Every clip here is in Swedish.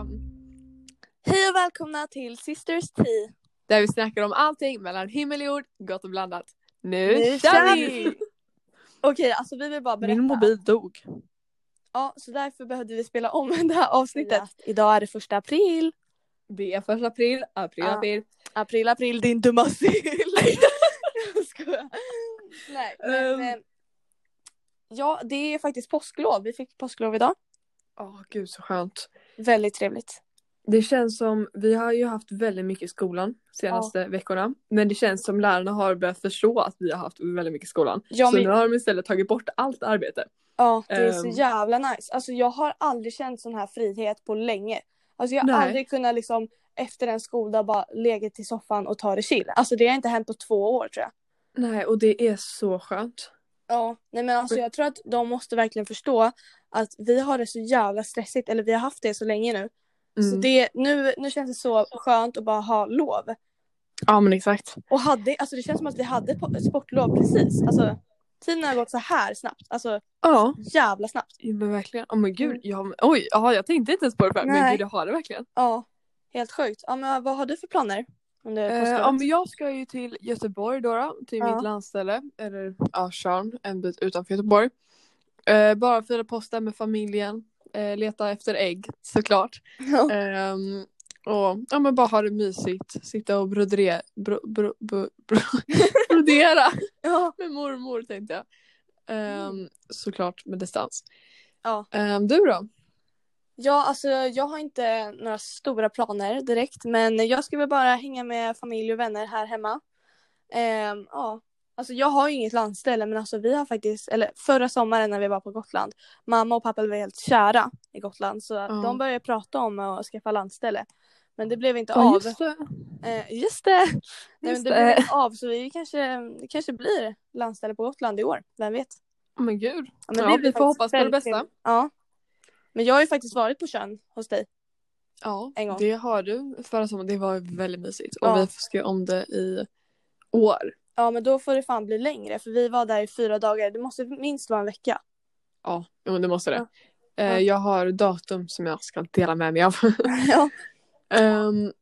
fram. Hej och välkomna till Sisters Tea. Där vi snackar om allting mellan himmel och jord, gott och blandat. Nu, Nu kör vi! vi! Okej, alltså vi vill bara berätta. Min mobil dog. Ja, så därför behövde vi spela om det här avsnittet. Idag är det första april. Det är första april, april, Ja. april. April, april, din dumma sill. Jag skojar. Nej, men Um. eh, ja, det är faktiskt påsklov. Vi fick påsklov idag. Åh gud så skönt. Väldigt trevligt. Det känns som, vi har ju haft väldigt mycket i skolan senaste veckorna. Men det känns som lärarna har börjat förstå att vi har haft väldigt mycket i skolan. Ja, så men- nu har de istället tagit bort allt arbete. Ja, det är så Ehm. jävla nice. Alltså jag har aldrig känt sån här frihet på länge. Alltså jag har Nej. aldrig kunnat liksom efter en skoldag bara legat i soffan och ta det chill. Alltså det har inte hänt på två år tror jag. Nej och det är så skönt. Ja, nej men alltså jag tror att de måste verkligen förstå att vi har det så jävla stressigt, eller vi har haft det så länge nu. Så Mm. det, nu, nu känns det så skönt att bara ha lov. Ja men exakt. Och hade, alltså det känns som att vi hade po- sportlov precis. Alltså tiden har gått så här snabbt. Alltså Ja. jävla snabbt. Ja, Men verkligen. Oh men gud. Mm. Ja, men, oj, aha, jag tänkte inte ens på det. Men gud jag har det verkligen. Ja, helt sjukt. Ja men vad har du för planer? Under Eh, påsklovet? ja, men jag ska ju till Göteborg då, då till Ja. mitt landställe. Eller ja, Tjörn, en bit utanför Göteborg. Eh, bara fira påsk där med familjen. Eh, leta efter ägg såklart. Ja. Ehm, och ja, men bara ha det mysigt. Sitta och brodera. Bro, bro, bro, bro, brodera ja. med mormor tänkte jag. Ehm, Såklart med distans. Ja. Ehm, du då? Ja, alltså jag har inte några stora planer direkt men jag väl bara hänga med familj och vänner här hemma. Ehm, ja, alltså jag har ju inget landställe men alltså vi har faktiskt, eller förra sommaren när vi var på Gotland, mamma och pappa var helt kära i Gotland så de började prata om att skaffa landställe. Men det blev inte Ja, av. just det. Eh, just det! Nej, men Just det det. blev inte av så vi kanske, det kanske blir landställe på Gotland i år, vem vet? Oh, men gud. Ja, men Ja, vi får hoppas på det bästa. Ja. Men jag har ju faktiskt varit på Tjörn hos dig. Ja, En gång. det har du. Förra sommaren, det var väldigt mysigt. Och Ja. vi ska göra om det i år. Ja men då får det fan bli längre för vi var där i fyra dagar. Det måste minst vara en vecka. Ja, jo, det måste det. Ja. Eh, Ja. Jag har datum som jag ska dela med mig av. ja. Ehm,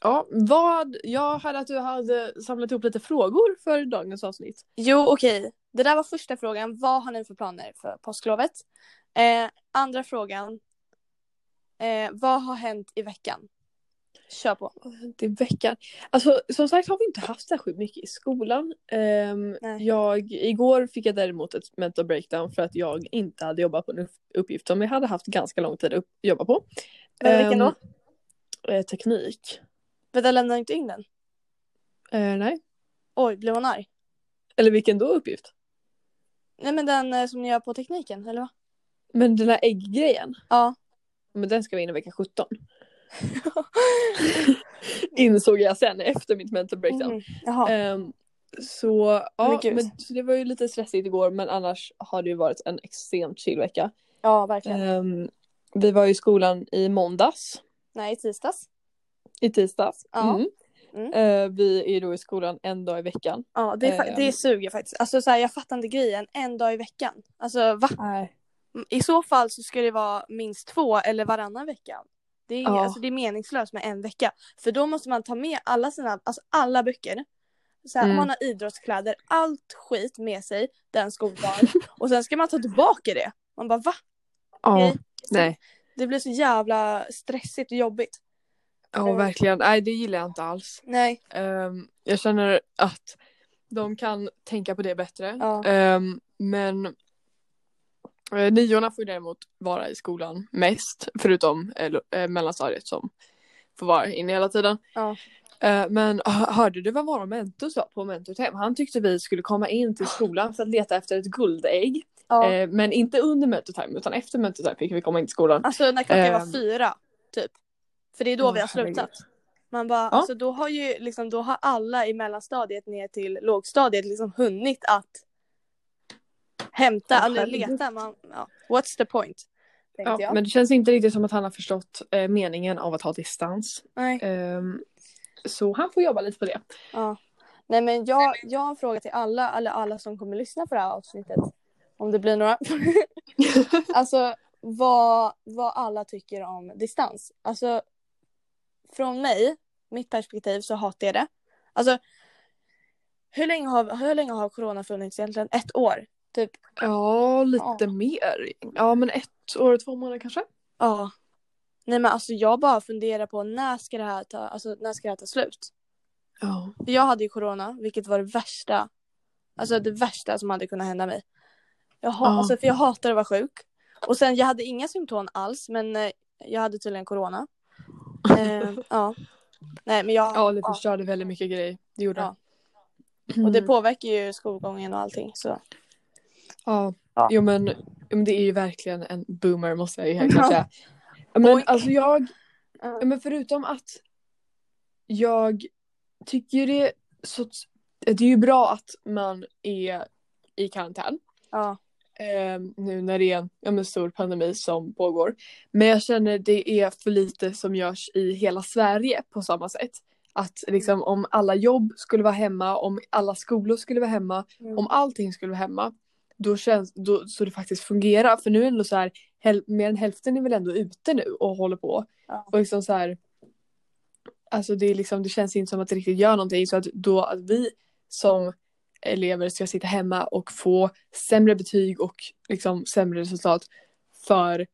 ja, vad, jag hörde att du hade samlat ihop lite frågor för dagens avsnitt. Jo okej. Det där var första frågan. Vad har ni för planer för påsklovet? Eh, andra frågan. Eh, vad har hänt i veckan? Kör på. Det är veckan. Alltså som sagt har vi inte haft särskilt mycket i skolan. Nej. jag, igår fick jag däremot ett mental breakdown för att jag inte hade jobbat på en upp- uppgift som jag hade haft ganska lång tid att jobba på. Men vilken då? Ehm, eh, teknik. Vänta lämnar inte in den? Eh, nej. Oj, blev hon arg? Eller vilken då uppgift? Nej men den eh, som ni gör på tekniken, eller vad? Men den här ägggrejen. Ja. Men den ska vi in i vecka 17. Insåg jag sen efter mitt mental breakdown. Mm. Ehm, så ja, Men men, så det var ju lite stressigt igår men annars har det ju varit en extremt chill vecka. Ja verkligen. Ehm, vi var i skolan i måndags, Nej, i tisdags. i tisdags. Ja. Mm. Mm. Eh, vi är då i skolan en dag i veckan. Ja, det, är Ehm. det suger faktiskt. Alltså så här, jag fattar inte grejen. En dag i veckan. Alltså va? Nej. I så fall så ska det vara minst två eller varannan vecka. Det är, Ja. alltså, det är meningslöst med en vecka. För då måste man ta med alla sina, alltså alla böcker. Så här, Mm. Man har idrottskläder, allt skit med sig den skoldagen. och sen ska man ta tillbaka det. Man bara va? Ja, Okej. nej. Det blir så jävla stressigt och jobbigt. Ja, verkligen. Nej, det gillar jag inte alls. Nej. Ehm, jag känner att de kan tänka på det bättre. Ja. Ehm, men eh, niorna får ju däremot vara i skolan mest. Förutom eh, eh, mellanstadiet som får vara inne hela tiden. Ja. Eh, men h- hörde du vad vår mentor sa på mentortime? Han tyckte vi skulle komma in till skolan för att leta efter ett guldägg. ja. Eh, men inte under mentortime utan efter mentortime fick vi komma in till skolan. Alltså när klockan var Ehm. fyra. Typ. För det är då Åh, vi har slutat. Man bara, Ja. alltså då har ju liksom, då har alla i mellanstadiet ner till lågstadiet liksom hunnit att hämta, eller herregud. leta. Man, ja. What's the point? Ja, men det känns inte riktigt som att han har förstått eh, meningen av att ha distans. Nej. Ehm, så han får jobba lite på det. Ja. Nej men jag, jag har en fråga till alla, eller alla som kommer lyssna på det här avsnittet. Om det blir några. alltså vad, vad alla tycker om distans. Alltså från mig, mitt perspektiv så hatar jag det. Alltså hur länge har, hur länge har corona funnits egentligen? Ett år? Typ? Ja, lite Ja. mer. Ja, men ett år och två månader kanske. Ja. Nej men alltså jag bara funderar på när ska det här ta, alltså när ska det här ta slut? Ja. Jag hade ju corona, vilket var det värsta. Alltså det värsta som hade kunnat hända mig. Jag Ja. alltså, för jag hatar att vara sjuk. Och sen jag hade inga symptom alls men eh, jag hade tydligen corona. Eh, ja. Nej men jag, Ja, det ja. förstörde väldigt mycket grejer. Det gjorde Ja. det. och det Mm. påverkar ju skolgången och allting så. Ja. Ja. Jo men, men det är ju verkligen en boomer måste jag ju helt klart säga. Men Oj. alltså jag, Ja. ja, men förutom att jag tycker ju det så det är ju bra att man är i karantän. Ja. eh, nu när det är en men stor pandemi som pågår. Men jag känner det är för lite som görs i hela Sverige på samma sätt. Att liksom om alla jobb skulle vara hemma, om alla skolor skulle vara hemma, Mm. om allting skulle vara hemma. Då känns då, så det faktiskt fungerar. För nu är det ändå så här, häl, mer än hälften är väl ändå ute nu och håller på. Ja. Och liksom så här. Alltså det är liksom, det känns inte som att det riktigt gör någonting. Så att då att vi som elever ska sitta hemma och få sämre betyg och liksom sämre resultat för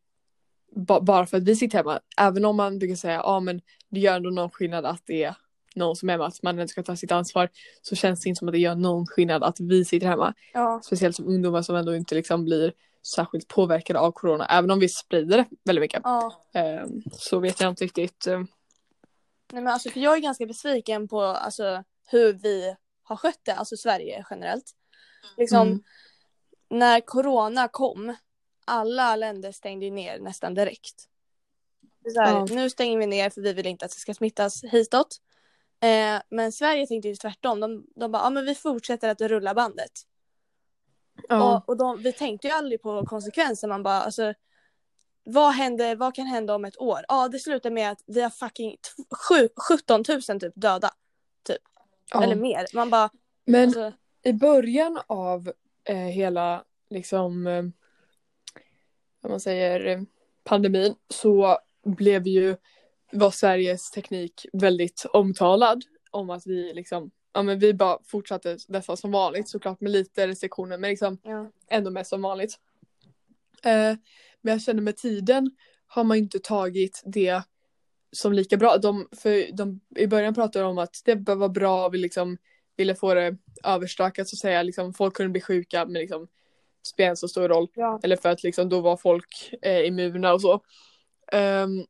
ba- bara för att vi sitter hemma. Även om man brukar säga ja men det gör ändå någon skillnad att det är någon som är hemma, att man ändå ska ta sitt ansvar så känns det inte som att det gör någon skillnad att vi sitter hemma. Ja. Speciellt som ungdomar som ändå inte liksom blir särskilt påverkade av corona. Även om vi sprider det väldigt mycket. ja. Ehm, så vet jag inte riktigt. ehm, Nej men alltså för jag är ganska besviken på alltså hur vi har skött det, alltså Sverige generellt. Liksom Mm. när corona kom, alla länder stängde ju ner nästan direkt. Här, Ja. Nu stänger vi ner för vi vill inte att det ska smittas hitåt. Eh, men Sverige tänkte ju tvärtom. De, de bara, ja men vi fortsätter att rulla bandet. Ja. Och, och de, vi tänkte ju aldrig på konsekvenser. Man bara, alltså, vad, händer, vad kan hända om ett år? Ja, det slutar med att vi har fucking t- sju, 17 000 typ döda. ja. Eller mer. Man bara, Men alltså, i början av eh, hela liksom eh, vad man säger eh, pandemin så blev ju var Sveriges teknik väldigt omtalad om att vi liksom ja men vi bara fortsatte nästan som vanligt såklart med lite restriktioner men liksom ja. ändå mest som vanligt. Eh, men jag känner med tiden har man inte tagit det som lika bra. De, för de, I början pratade de om att det var bra, vi liksom ville få det överstökat så att säga. Liksom, folk kunde bli sjuka men liksom spelar inte så stor roll. Ja. Eller för att liksom, då var folk eh, immuna och så. Ehm,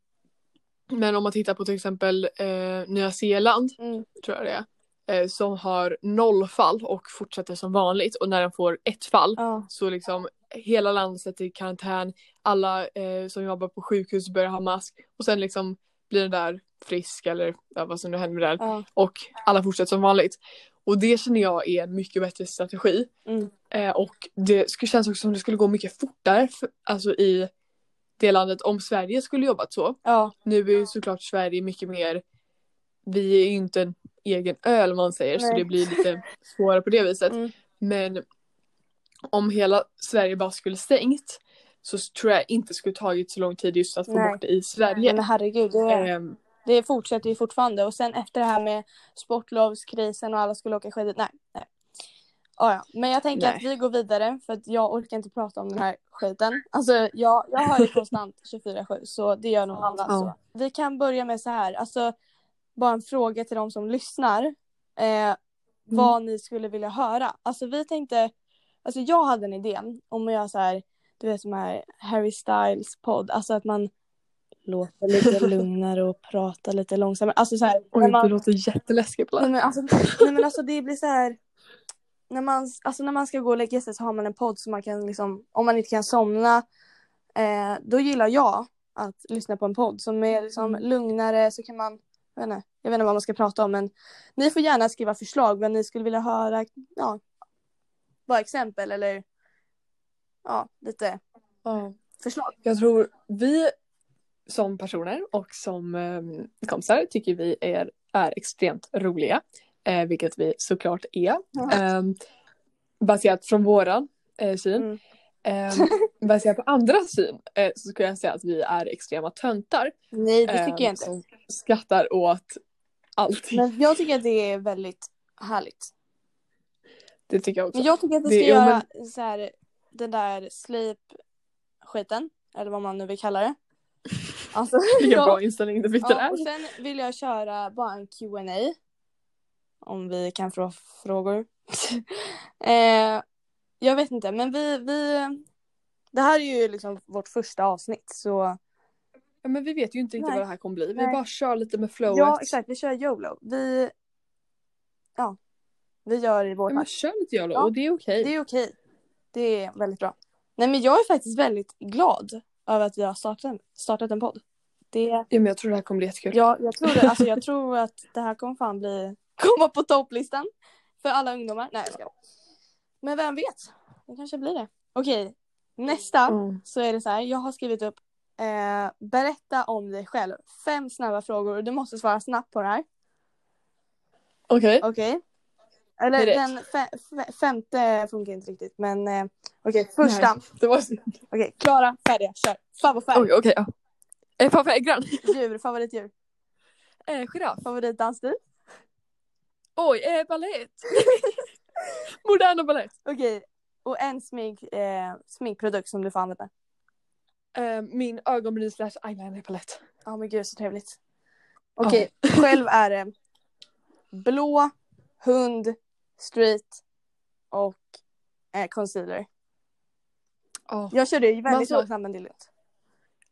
men om man tittar på till exempel eh, Nya Zeeland Mm. tror jag det är. Eh, som har noll fall och fortsätter som vanligt och när den får ett fall Ja. så liksom hela landet sätter i karantän, alla eh, som jobbar på sjukhus börjar ha mask och sen liksom blir den där frisk eller ja, vad som nu händer med den Ja. och alla fortsätter som vanligt. Och det känner jag är en mycket bättre strategi. Mm. Eh, och det skulle känns också som det skulle gå mycket fortare för, alltså i det landet om Sverige skulle jobbat så. Ja. Nu är ju såklart Sverige mycket mer, vi är ju inte en egen ö eller man säger så Nej. det blir lite svårare på det viset. Mm. Men om hela Sverige bara skulle stängt så tror jag inte skulle tagit så lång tid just att få Nej. bort det i Sverige. Men herregud, det, Ehm, det fortsätter ju fortfarande. Och sen efter det här med sportlovskrisen och alla skulle åka skidor. Nej, nej. Ah, ja. Men jag tänker Nej. att vi går vidare för att jag orkar inte prata om den här skiten. Alltså jag, jag har ju konstant 24-7 så det gör nog alla. Ja. Så. Vi kan börja med så här, alltså bara en fråga till de som lyssnar. Eh, vad ni skulle vilja höra. Alltså vi tänkte, alltså jag hade en idé om att göra så här, du vet som här Harry Styles podd, alltså att man låter lite lugnare och pratar lite långsammare. Alltså så här, oj, man, det låter jätteläskigt. nej, men alltså, nej men alltså det blir så här när man, alltså när man ska gå och lägga sig så har man en podd som man kan liksom, om man inte kan somna, eh, då gillar jag att lyssna på en podd som är liksom Mm. lugnare så kan man, jag vet, inte, jag vet inte vad man ska prata om men ni får gärna skriva förslag vad ni skulle vilja höra, ja, bara exempel eller ja, lite Ja. förslag. Jag tror vi som personer och som um, kompisar tycker vi är, är extremt roliga. Eh, vilket vi såklart är. Ehm, baserat från våran eh, syn. Mm. Um, baserat på andras syn eh, så skulle jag säga att vi är extrema töntar. Nej det tycker eh, jag inte. Som skrattar åt allting. Men jag tycker att det är väldigt härligt. Det tycker jag också. Men jag tycker att vi ska Det- göra så här, den där sleep-skiten. Eller vad man nu vill kalla det. Alltså, Vilken ja. bra inställning du fick Ja, och där. sen vill jag köra bara en Q&A Om vi kan få frågor. eh, jag vet inte, men vi, vi... Det här är ju liksom vårt första avsnitt så... Ja, men vi vet ju inte riktigt vad det här kommer bli. Vi Nej. bara kör lite med flowet. Ja, exakt. Vi kör YOLO. Vi... Ja. Vi gör i vår Ja, men kör lite YOLO Ja. och det är okej. Det är okej. Det är väldigt bra. Nej men jag är faktiskt väldigt glad över att vi har startat, startat en podd. Det, Ja, men jag tror det här kommer bli jättekul. jag, jag, tror det, alltså jag tror att det här kommer fan bli, komma på topplistan för alla ungdomar. Nej jag ska. Men vem vet? Det kanske blir det. Okej, nästa Mm. så är det så här. Jag har skrivit upp eh, berätta om dig själv. Fem snabba frågor och du måste svara snabbt på det här. Okej. Okej? Eller Det är den fe, fe, femte funkar inte riktigt men eh, okej första. Nej, Det var... Okej, klara, färdiga, kör. Favoritfärg, Oj, okej. ja. Eh, grön. djur, favoritdjur, Eh, giraff. favoritdansstil. Oj, eh, balett. Moderna balett. Okej, och en smink, eh, sminkprodukt som du får använda. Eh, min ögonbryn slash eyeliner palett. Ja men gud så trevligt. Okej, själv är det blå, hund, street och eh, concealer. Ja. Jag körde ju väldigt alltså- långsamt men det är lugnt.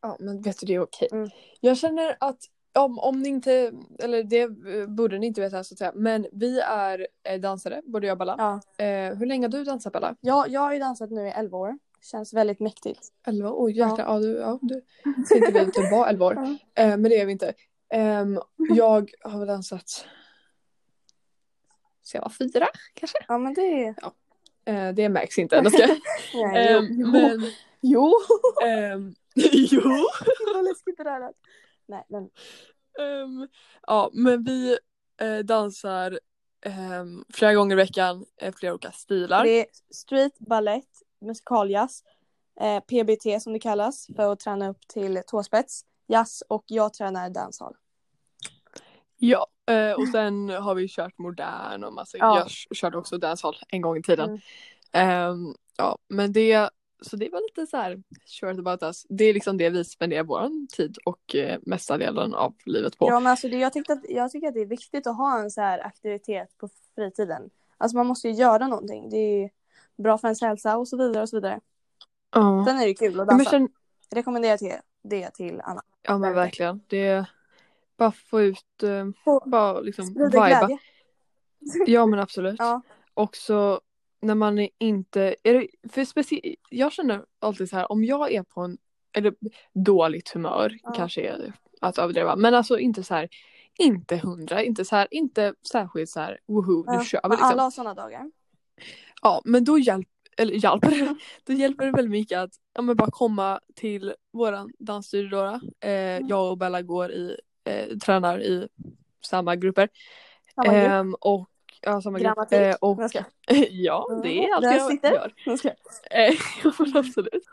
ja, men vet du det är okej. Mm. Jag känner att om, om ni inte, eller det eh, borde ni inte veta så att säga, men vi är eh, dansare, både jag och Bella. Ja. Eh, hur länge har du dansat Bella? Jag, jag har ju dansat nu i 11 år. Känns väldigt mäktigt. 11 år? Jäklar, ja. du, ja du. Tänkte vi typ var 11 år. Ja. Eh, men det är vi inte. Ehm, jag har väl dansat så jag var fyra kanske? Ja men det är... Eh, det märks inte. Jag ska. Nej, Ehm, jo. men Jo! ehm, jo. Vad läskigt det där. Nej men Ehm, ja, men vi eh, dansar um, flera gånger i veckan, eh, flera olika stilar. det är street, ballett, musicaljazz, eh, PBT som det kallas för att träna upp till tåspets, jazz och jag tränar dancehall. Ja, eh, och sen har vi kört modern och massa Ja. Jag körde också dancehall en gång i tiden. Mm. Ehm, ja, men det, så det var lite så här short about us. Det är liksom det vi spenderar vår tid och eh, mesta delen av livet på. Ja men alltså det, jag, tyckte att, jag tycker att det är viktigt att ha en så här aktivitet på fritiden. Alltså man måste ju göra någonting. Det är bra för ens hälsa och så vidare och så vidare. Ja. Sen är det kul att Men dansa. känn, Rekommenderar till det till Anna. ja men verkligen. Det är bara få ut, eh, bara liksom Sprida viba. glädje. Ja men absolut. Ja. Också när man är inte, är det, för specie- jag känner alltid så här om jag är på en, eller dåligt humör Ja. kanske är att överdriva, men alltså inte så här, inte hundra, inte så här, inte särskilt så här, woho, nu Ja, kör vi liksom. alla har sådana dagar. Ja, men då hjälp, eller hjälper det, då hjälper det väldigt mycket att ja, men bara komma till våran dansstudio. Eh, Mm. Jag och Bella går i, eh, tränar i samma grupper. Samma grupp. Ehm, och, ja, samma. Grammatik. Eh, och, ja, det är allt jag sitter. gör. Eh, ja, absolut.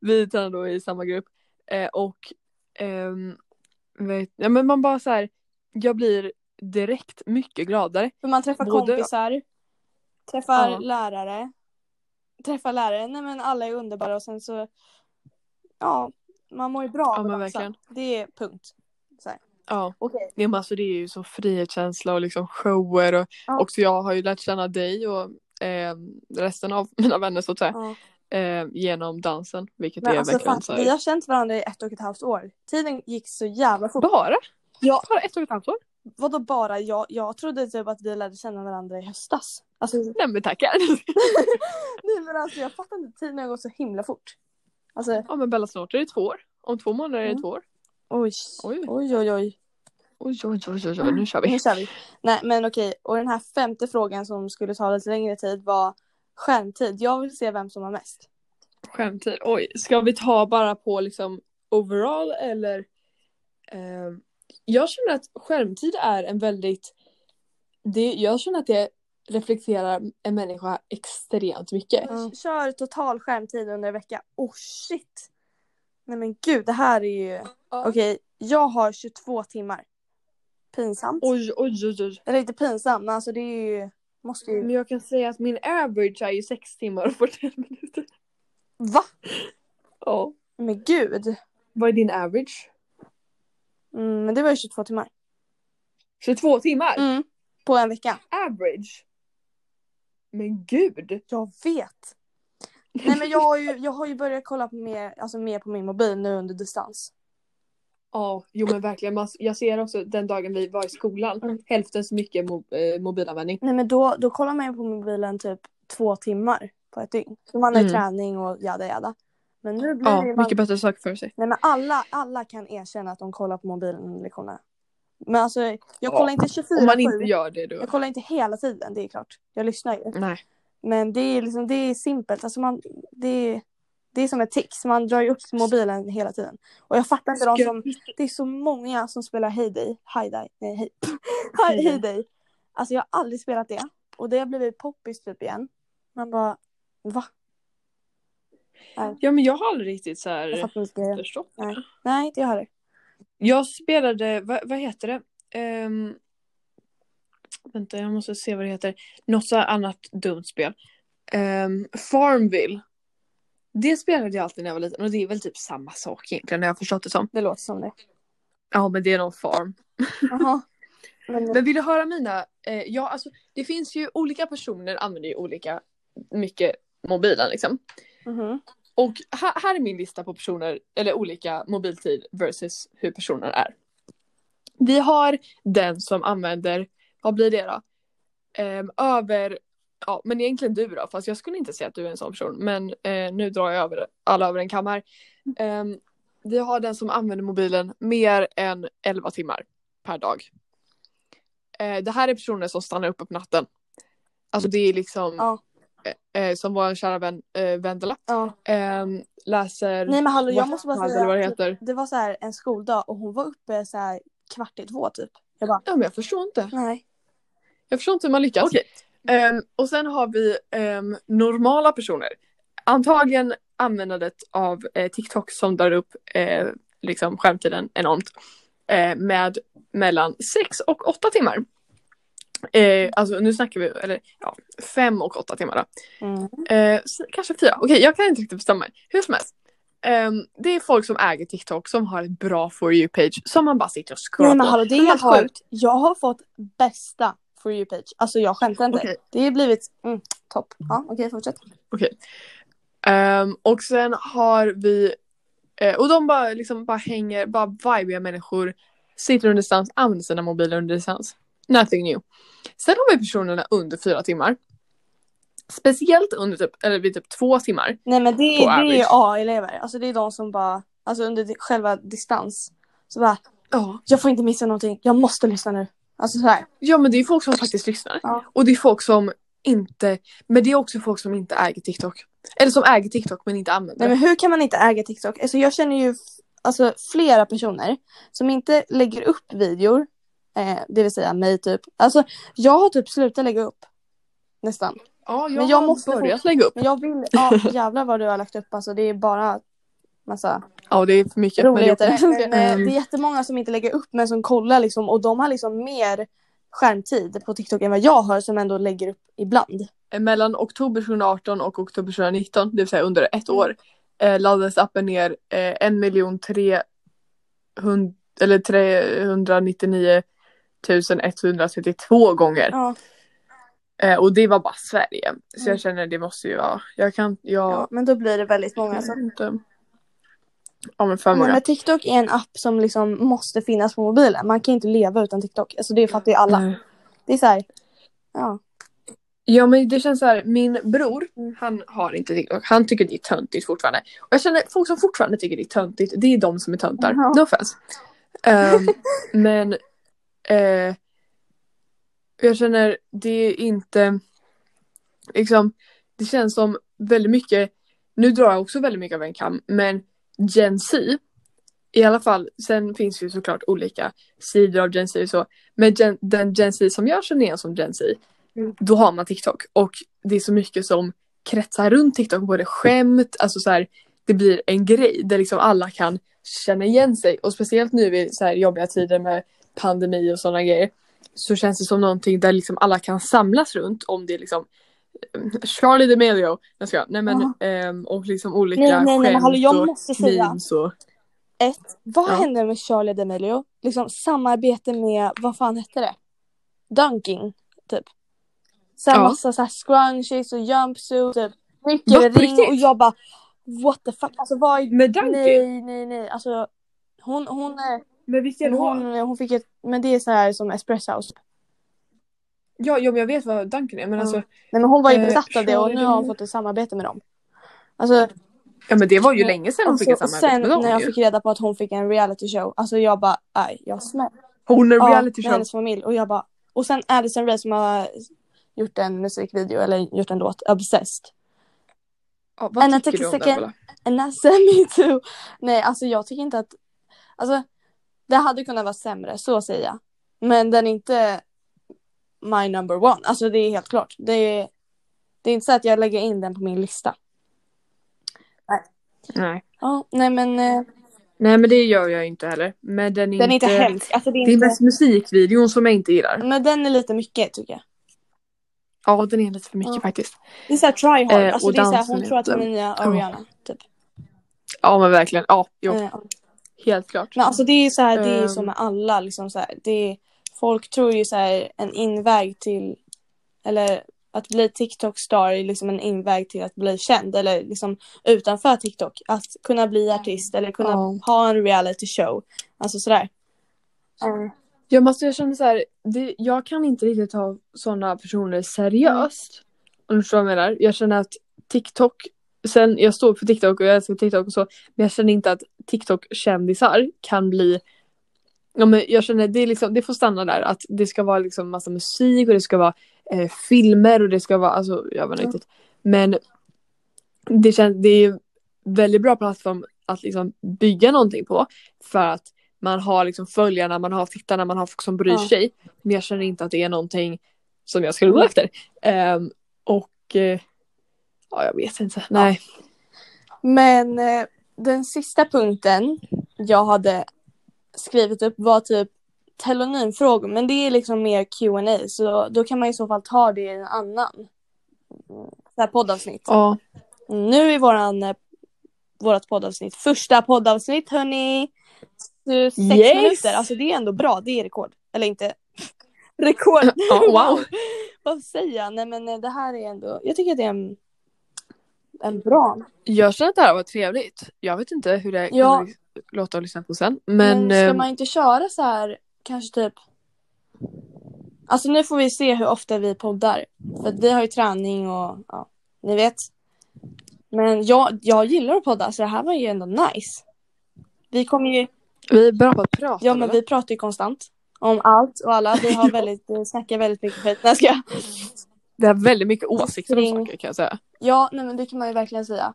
Vi tränar då i samma grupp. Eh, och ehm, vet, ja, men man bara så här, jag blir direkt mycket gladare. För man träffar Både- kompisar, träffar Ja. lärare, träffar lärare, nej men alla är underbara och sen så, ja, man mår ju bra Ja, men verkligen. Det är punkt. Ja, Okej. nej, men alltså, det är ju så frihetskänsla och liksom shower och Ja. också jag har ju lärt känna dig och ehm, resten av mina vänner så att säga Ja. eh, genom dansen vilket Men är alltså verkligen fan, så vi här, har känt varandra i ett och ett halvt år. Tiden gick så jävla fort. bara, Ja, bara ett och ett halvt år. vadå bara? Jag, jag trodde typ att vi lärde känna varandra i höstas. Alltså, Nej men tackar. nej men alltså jag fattar inte, tiden har gått så himla fort. Alltså, ja men Bella snart är det två år. Om två månader är det Mm. två år. Oj. Oj. Oj, oj, oj. Oj oj oj oj, oj nu kör vi. Nu kör vi. Nej men okej, och den här femte frågan som skulle ta lite längre tid var skärmtid. Jag vill se vem som har mest. Skärmtid, oj. Ska vi ta bara på liksom overall eller? ehm, jag känner att skärmtid är en väldigt, det, jag känner att det reflekterar en människa extremt mycket. Mm. Kör total skärmtid under en vecka. Oh shit! Nej men gud, det här är ju... Okej, jag har 22 timmar. Pinsamt. Oj, oj, oj, oj. Eller inte pinsamt, men alltså det är ju... Måste ju... Men jag kan säga att min average är ju 6 timmar och 41 minuter. Va? Ja. Men gud. Vad är din average? Mm, men det var ju 22 timmar. 22 timmar? Mm. På en vecka. Average? Men gud! Jag vet. Nej men jag har ju, jag har ju börjat kolla på mer, alltså mer på min mobil nu under distans. Ja, jo men verkligen. Man- Jag ser också den dagen vi var i skolan, Mm. hälften så mycket mo- eh, mobilanvändning. Nej men då, då kollar man ju på mobilen typ två timmar på ett dygn. Så man har Mm. träning och jada jada. Men nu blir Ja, det ju mycket bättre saker för sig. Nej men alla, alla kan erkänna att de kollar på mobilen under lektionerna. Men alltså jag Ja, kollar inte 24 Om man inte gör det då. Jag kollar inte hela tiden, det är klart. Jag lyssnar ju. Nej. Men det är liksom, det är simpelt. Alltså man, det, är, det är som ett tics. Man drar ju upp mobilen hela tiden. Och jag fattar inte de som, det är så många som spelar Heyday. Heyday, nej hej. Heyday. Alltså jag har aldrig spelat det. Och det har blivit poppis typ igen. Man bara, va? Ja men jag har aldrig riktigt så här förstått. Nej. Nej, inte jag heller. Jag spelade, vad, vad heter det? Ehm, vänta jag måste se vad det heter. Något så annat dumt spel. Um, Farmville. Det spelade jag alltid när jag var liten och det är väl typ samma sak egentligen när jag har förstått det som. Det låter som det. Ja men det är någon farm. Jaha. Men, Men vill du höra mina? Eh, ja alltså det finns ju olika personer använder ju olika mycket mobilen liksom. mhm. Och här, här är min lista på personer, eller olika mobiltid versus hur personer är. Vi har den som använder, vad blir det då? Ehm, över, ja men egentligen du då, fast jag skulle inte säga att du är en sån person. Men eh, nu drar jag över alla över en kam här. Ehm, vi har den som använder mobilen mer än 11 timmar per dag. Eh, det här är personer som stannar uppe på natten. Alltså det är liksom, Ja. eh, som vår kära vän eh, Vendela. Ja. Ehm, läser Nej men hallå jag måste bara säga. vad det heter. Det var så här en skoldag och hon var uppe så här kvart i två typ. Jag bara, Ja men jag förstår inte. nej. Jag förstår inte hur man lyckas. Okej. Ehm, och sen har vi ehm, normala personer. Antagligen användandet av eh, TikTok som drar upp eh, liksom skärmtiden enormt. Eh, med mellan 6 och 8 timmar. Eh, alltså nu snackar vi, eller ja, 5 och 8 timmar då. Mm. Eh, kanske fyra. Okej, jag kan inte riktigt bestämma mig. Hur som helst. Ehm, det är folk som äger TikTok som har ett bra For You-page som man bara sitter och scrollar Nej men hallå det är helt sjukt. Jag har fått bästa For You-page. Alltså jag skämtar inte. Okej. Det har blivit mm, topp. Ja okej fortsätt. Ehm, och sen har vi, eh, och de bara liksom bara hänger, bara vibiga människor, sitter under distans, använder sina mobiler under distans. Nothing new. Sen har vi personerna under fyra timmar. Speciellt under typ, eller vid typ två timmar. Nej men det, det är. A-elever. Alltså det är de som bara, alltså under själva distans. Så bara, Ja. jag får inte missa någonting. Jag måste lyssna nu. Alltså så här. Ja men det är folk som faktiskt lyssnar. Ja. Och det är folk som inte, men det är också folk som inte äger TikTok. Eller som äger TikTok men inte använder Nej men hur kan man inte äga TikTok? Alltså jag känner ju alltså, flera personer som inte lägger upp videor. Eh, det vill säga mig typ. Alltså jag har typ slutat lägga upp. Nästan. Ja, jag, Men jag har måste börjat lägga upp. Men jag vill, ja jävlar vad du har lagt upp. Alltså det är bara massa Ja det är för mycket. men det är roligheter. också- Men, eh, Ehm, det är jättemånga som inte lägger upp men som kollar liksom och de har liksom mer skärmtid på TikTok än vad jag har som ändå lägger upp ibland. mellan oktober 2018 och oktober 2019, det vill säga under ett Mm. år, eh, laddades appen ner eh, 1 miljon 300 eller 399 132 gånger. Ja. Eh, och det var bara Sverige. Så Mm. jag känner det måste ju vara, jag kan, jag, ja men då blir det väldigt många. inte. Ja men Men, många. men TikTok är en app som liksom måste finnas på mobilen. Man kan inte leva utan TikTok. Alltså det fattar ju alla. Nej. Det är så här. Ja. Ja men det känns så här, min bror, Mm. han har inte TikTok, han tycker det är töntigt fortfarande. Och jag känner folk som fortfarande tycker det är töntigt, det är de som är töntar. Ja. No offense. Ehm, men eh, jag känner det är inte, liksom, det känns som väldigt mycket, nu drar jag också väldigt mycket av en kam, men Gen Z, i alla fall, sen finns det ju såklart olika sidor av Gen Z och så, men gen, den Gen Z som jag känner igen som Gen Z, då har man TikTok. Och det är så mycket som kretsar runt TikTok, både skämt, alltså så här, det blir en grej där liksom alla kan känna igen sig. Och speciellt nu i så här jobbiga tider med pandemi och sådana grejer så känns det som någonting där liksom alla kan samlas runt om det är liksom Charlie D'Amelio, jag ska, nej men ehm, och liksom olika Nej, nej, nej, skämt jag och måste säga. och Ett, vad Ja. hände med Charlie D'Amelio? Liksom samarbete med, vad fan hette det? Dunking, typ. Så här Ja. massa så här scrunchies och jumpsuit, typ. Va, mycket på ring riktigt? och jag bara what the fuck, alltså vad är... Med Dunkin? Nej, nej, nej, alltså hon, hon är, Men vilken hon, hon fick ett, men det är så här som espresso house. Ja, ja men jag vet vad Dunkin är men Ja. alltså Nej men hon var ju Eh, besatt av det och nu har hon fått ett samarbete med dem. Alltså, Ja men det var ju länge sedan hon alltså fick ett och samarbete sen med dem när jag ju. fick reda på att hon fick en reality show, alltså jag bara, aj, jag smäll. Hon är Ja, reality med show. hennes familj och jag bara, och sen Addison Rae som har gjort en musikvideo eller gjort en låt, Obsessed. Ja, vad And tycker du om den? And I said me too. Nej alltså jag tycker inte att, alltså det hade kunnat vara sämre, så säger jag. Men den är inte my number one, alltså det är helt klart. Det är, det är inte så att jag lägger in den på min lista. Nej. Ja, nej men eh, Nej men det gör jag inte heller. Men den är den är inte... inte hemsk. Alltså det är Det är inte, mest musikvideon som jag inte gillar. men den är lite mycket tycker jag. Ja den är lite för mycket Ja. faktiskt. Det är såhär try hard, Eh, alltså och det är såhär, hon tror att hon är inte- nya Ja. Ariana. Typ. Ja men verkligen. Ja, jo. Eh, Helt klart. Men alltså det är så här, det är Ehm. så med alla liksom så här, det är, folk tror ju så här en inväg till eller att bli TikTok-star är liksom en inväg till att bli känd eller liksom utanför TikTok. Att kunna bli artist eller kunna Ja. ha en reality show. Alltså sådär. Mm. Jag måste jag känner så här, det, jag kan inte riktigt ta sådana personer seriöst. Om du förstår vad jag menar. Jag känner att TikTok, sen jag står för TikTok och jag älskar TikTok och så, men jag känner inte att TikTok-kändisar kan bli Ja, men jag känner det, är liksom, det får stanna där att det ska vara liksom massa musik och det ska vara eh, filmer och det ska vara, alltså jag vet inte Ja. riktigt. Men det, känns, det är en väldigt bra plattform att liksom bygga någonting på. För att man har liksom följarna, man har tittarna, man har folk som bryr Ja. sig. Men jag känner inte att det är någonting som jag skulle gå efter. Ehm, och eh, ja, jag vet inte. Nej. Men eh, den sista punkten jag hade skrivit upp var typ telonymfrågor. Men det är liksom mer Q&A så då kan man i så fall ta det i en annan så här poddavsnitt. Ja. Nu är våran, eh, vårat poddavsnitt första poddavsnitt hörni. Sex Yes! minuter, alltså det är ändå bra, det är rekord. Eller inte rekord. Ja, wow. Vad säger jag? Nej men eh, det här är ändå, jag tycker att det är en, en bra. Jag känner att det här var trevligt. Jag vet inte hur det Ja. kommer låta att lyssna på sen. Men, Men, ska ehm, man inte köra så här kanske typ Alltså nu får vi se hur ofta vi poddar. För att vi har ju träning och ja, ni vet. Men jag, jag gillar att podda så det här var ju ändå nice. Vi kommer ju, vi är bra på att prata. ja men vi pratar ju konstant. Om allt och alla. Vi har väldigt, snackar väldigt mycket skit. Nej, ska jag. Vi har väldigt mycket åsikter om saker kan jag säga. Ja, nej men det kan man ju verkligen säga.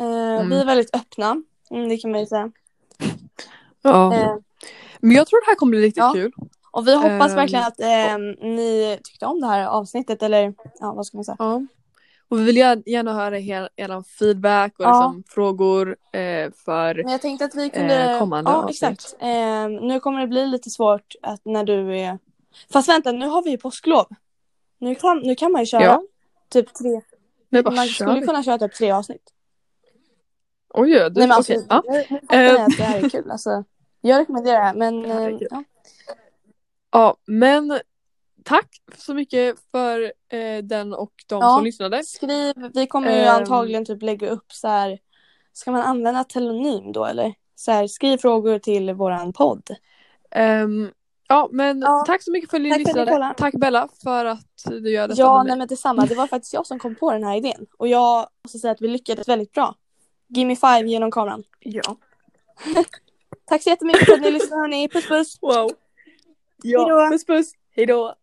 Eh, Mm. Vi är väldigt öppna. Mm, det kan man ju säga. Ja. Eh, Men jag tror det här kommer bli riktigt Ja. kul. och vi hoppas Ehm, verkligen att eh, ni tyckte om det här avsnittet eller ja, vad ska man säga? Ja. Och vi vill gär- gärna höra er, er feedback och Ja. liksom frågor eh, för Men jag tänkte att vi kunde... Eh, kommande ja, avsnitt. exakt. Eh, nu kommer det bli lite svårt att när du är... Fast vänta, nu har vi ju påsklov. Nu kan, nu kan man ju köra Ja. typ tre... man skulle vi. kunna köra typ tre avsnitt. Oj, du, Nej men alltså, ja. jag, jag fattar Eh. att det här är kul. Alltså, jag rekommenderar det här men... Det här eh, ja. ja, men tack så mycket för eh, den och de Ja. som lyssnade. Skriv, vi kommer ju Ehm. antagligen typ lägga upp så här... Ska man använda telonym då eller? Så här, skriv frågor till våran podd. Ehm, ja, men Ja. tack så mycket för att ni för att lyssnade. tack Bella för att du gör detta Ja, nej men detsamma. Det var faktiskt jag som kom på den här idén. Och jag måste säga att vi lyckades väldigt bra. Give me five genom kameran. Ja. Tack så jättemycket för att ni lyssnade hörni. Puss puss! Wow. Hejdå. Ja, puss puss. Hejdå.